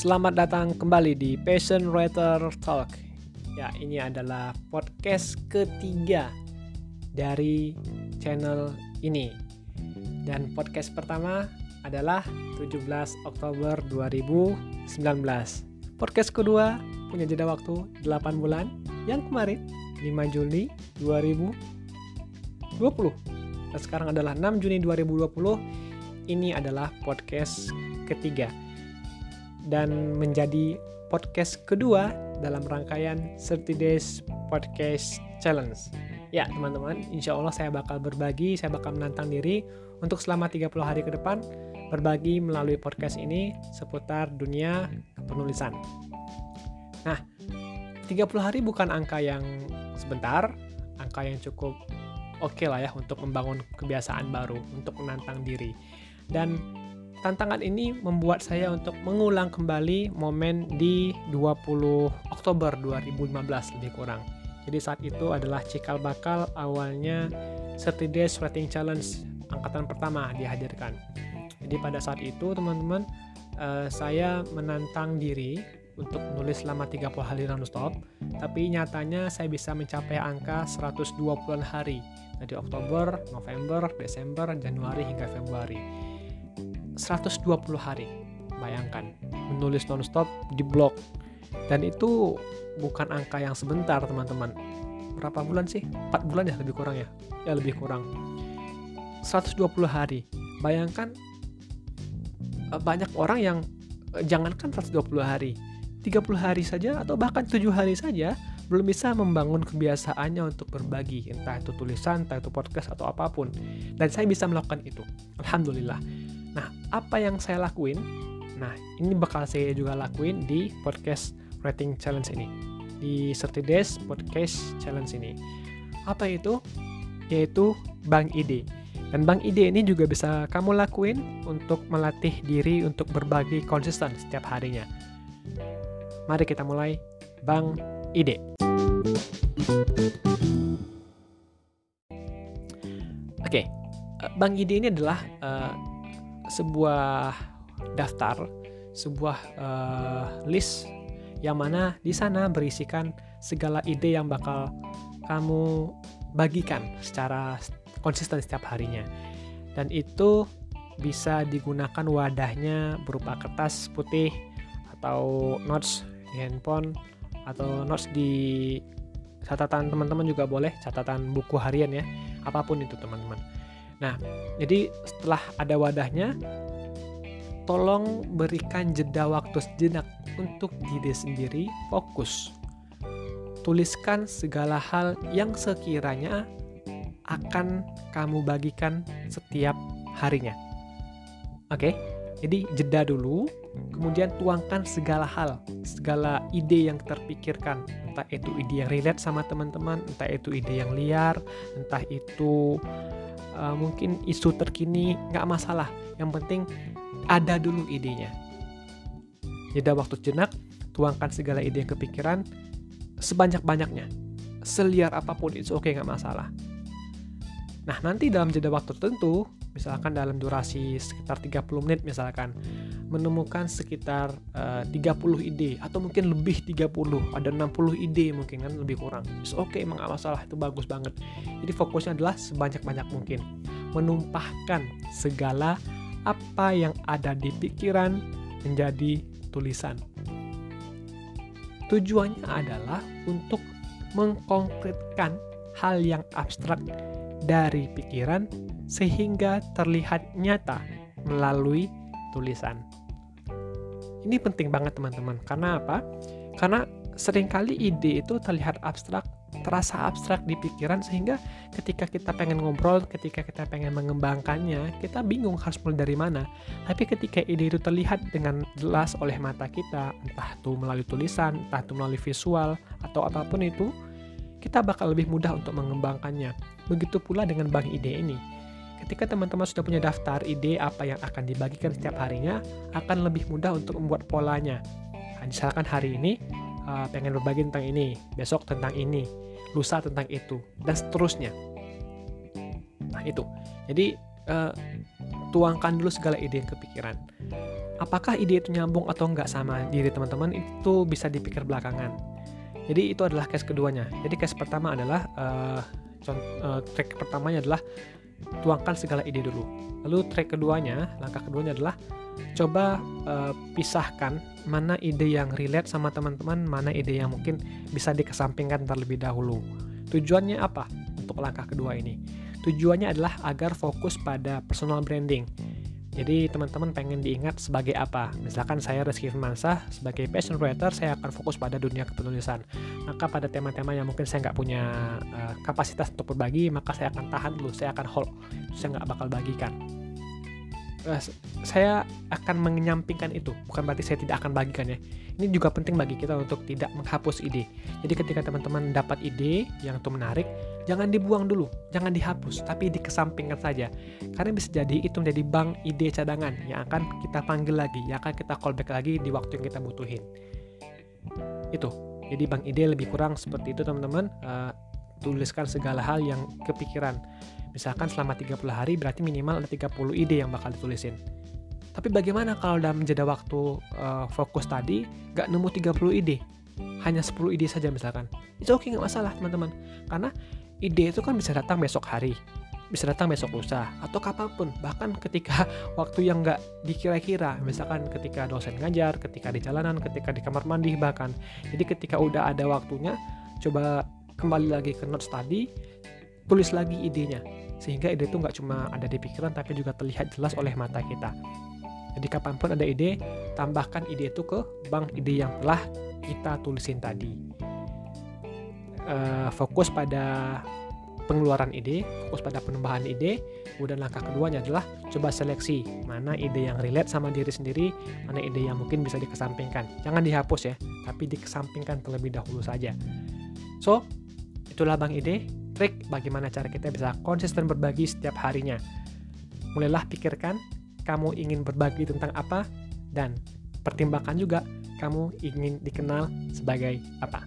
Selamat datang kembali di Passion Writer Talk. Ya, ini adalah podcast ketiga dari channel ini. Dan podcast pertama adalah 17 Oktober 2019. Podcast kedua punya jeda waktu 8 bulan yang kemarin 5 Juli 2020. Dan sekarang adalah 6 Juni 2020. Ini adalah podcast ketiga dan menjadi podcast kedua dalam rangkaian 30 Days Podcast Challenge. Ya teman-teman, insya Allah saya bakal berbagi, saya bakal menantang diri untuk selama 30 hari ke depan berbagi melalui podcast ini seputar dunia penulisan. Nah, 30 hari bukan angka yang sebentar, angka yang cukup oke okay lah ya untuk membangun kebiasaan baru, untuk menantang diri. Dan Tantangan ini membuat saya untuk mengulang kembali momen di 20 Oktober 2015 lebih kurang. Jadi saat itu adalah cikal bakal awalnya 30 Days Writing Challenge angkatan pertama dihadirkan. Jadi pada saat itu teman-teman uh, saya menantang diri untuk menulis selama 30 hari non-stop, tapi nyatanya saya bisa mencapai angka 120 hari dari Oktober, November, Desember, Januari hingga Februari 120 hari. Bayangkan, menulis nonstop di blog. Dan itu bukan angka yang sebentar, teman-teman. Berapa bulan sih? 4 bulan ya lebih kurang ya? Ya lebih kurang. 120 hari. Bayangkan eh, banyak orang yang eh, jangankan 120 hari, 30 hari saja atau bahkan 7 hari saja belum bisa membangun kebiasaannya untuk berbagi, entah itu tulisan, entah itu podcast atau apa pun. Dan saya bisa melakukan itu. Alhamdulillah. Nah, apa yang saya lakuin? Nah, ini bakal saya juga lakuin di podcast Writing Challenge ini. Di 30 Days Podcast Challenge ini. Apa itu? Yaitu Bank Ide. Dan Bank Ide ini juga bisa kamu lakuin untuk melatih diri untuk berbagi konsisten setiap harinya. Mari kita mulai Bank Ide. Oke, okay. Bank Ide ini adalah uh, sebuah daftar, sebuah uh, list yang mana di sana berisikan segala ide yang bakal kamu bagikan secara konsisten setiap harinya. Dan itu bisa digunakan wadahnya berupa kertas putih atau notes di handphone atau notes di catatan teman-teman juga boleh, catatan buku harian ya, apa pun itu teman-teman. Nah, jadi setelah ada wadahnya, tolong berikan jeda waktu sejenak untuk diri sendiri fokus. Tuliskan segala hal yang sekiranya akan kamu bagikan setiap harinya. Oke, jadi jeda dulu, kemudian tuangkan segala hal, segala ide yang terpikirkan, entah itu ide yang relate sama teman-teman, entah itu ide yang liar, entah itu uh, mungkin isu terkini nggak masalah. Yang penting ada dulu idenya. Jeda waktu jenak tuangkan segala ide yang kepikiran sebanyak-banyaknya. Seliar apa pun itu oke okay, nggak masalah nah nanti dalam jeda waktu tertentu misalkan dalam durasi sekitar 30 menit misalkan menemukan sekitar eh, uh, 30 ide atau mungkin lebih 30 ada 60 ide mungkin kan lebih kurang. Oke okay, emang gak masalah itu bagus banget. Jadi fokusnya adalah sebanyak-banyak mungkin. Menumpahkan segala apa yang ada di pikiran menjadi tulisan. Tujuannya adalah untuk mengkonkretkan hal yang abstrak dari pikiran sehingga terlihat nyata melalui tulisan. Ini penting banget teman-teman. Karena apa? Karena sering kali ide itu terlihat abstrak, terasa abstrak di pikiran sehingga ketika kita pengen ngobrol, ketika kita pengen mengembangkannya, kita bingung harus mulai dari mana. Tapi ketika ide itu terlihat dengan jelas oleh mata kita, entah itu melalui tulisan, entah itu melalui visual atau apa pun itu, kita bakal lebih mudah untuk mengembangkannya. Begitu pula dengan bank ide ini Ketika teman-teman sudah punya daftar ide apa yang akan dibagikan setiap harinya, akan lebih mudah untuk membuat polanya. Nah, misalkan hari ini uh, pengen berbagi tentang ini, besok tentang ini, lusa tentang itu, dan seterusnya. Nah itu. Jadi uh, tuangkan dulu segala ide yang kepikiran. Apakah ide itu nyambung atau enggak sama diri teman-teman itu bisa dipikir belakangan. Jadi itu adalah case keduanya. Jadi case pertama adalah uh, uh, track pertamanya adalah tuangkan segala ide dulu. Lalu track keduanya, langkah keduanya adalah coba uh, pisahkan mana ide yang relate sama teman-teman, mana ide yang mungkin bisa dikesampingkan terlebih dahulu. Tujuannya apa untuk langkah kedua ini? Tujuannya adalah agar fokus pada personal branding. Jadi teman-teman pengen diingat sebagai apa? Misalkan saya Rizky Firmansyah sebagai passion writer, saya akan fokus pada dunia kepenulisan. Maka pada tema-tema yang mungkin saya nggak punya uh, kapasitas untuk berbagi, maka saya akan tahan dulu, saya akan hold, saya nggak bakal bagikan. Uh, saya akan menyampingkan itu, bukan berarti saya tidak akan bagikan ya. Ini juga penting bagi kita untuk tidak menghapus ide. Jadi ketika teman-teman dapat ide yang itu menarik, jangan dibuang dulu, jangan dihapus, tapi dikesampingkan saja. Karena bisa jadi itu menjadi bank ide cadangan yang akan kita panggil lagi, yang akan kita callback lagi di waktu yang kita butuhin. Itu. Jadi bank ide lebih kurang seperti itu teman-teman. Uh, tuliskan segala hal yang kepikiran. Misalkan selama 30 hari berarti minimal ada 30 ide yang bakal ditulisin. Tapi bagaimana kalau dalam jeda waktu uh, fokus tadi gak nemu 30 ide? Hanya 10 ide saja misalkan. Itu oke okay, nggak masalah teman-teman. Karena ide itu kan bisa datang besok hari, bisa datang besok lusa, atau kapan pun, bahkan ketika waktu yang nggak dikira-kira, misalkan ketika dosen ngajar, ketika di jalanan, ketika di kamar mandi bahkan. Jadi ketika udah ada waktunya, coba kembali lagi ke notes tadi, tulis lagi idenya, sehingga ide itu nggak cuma ada di pikiran, tapi juga terlihat jelas oleh mata kita. Jadi kapan pun ada ide, tambahkan ide itu ke bank ide yang telah kita tulisin tadi uh, fokus pada pengeluaran ide, fokus pada penambahan ide. Kemudian langkah keduanya adalah coba seleksi mana ide yang relate sama diri sendiri, mana ide yang mungkin bisa dikesampingkan. Jangan dihapus ya, tapi dikesampingkan terlebih dahulu saja. So, itulah Bang Ide, trik bagaimana cara kita bisa konsisten berbagi setiap harinya. Mulailah pikirkan kamu ingin berbagi tentang apa dan pertimbangkan juga kamu ingin dikenal sebagai apa.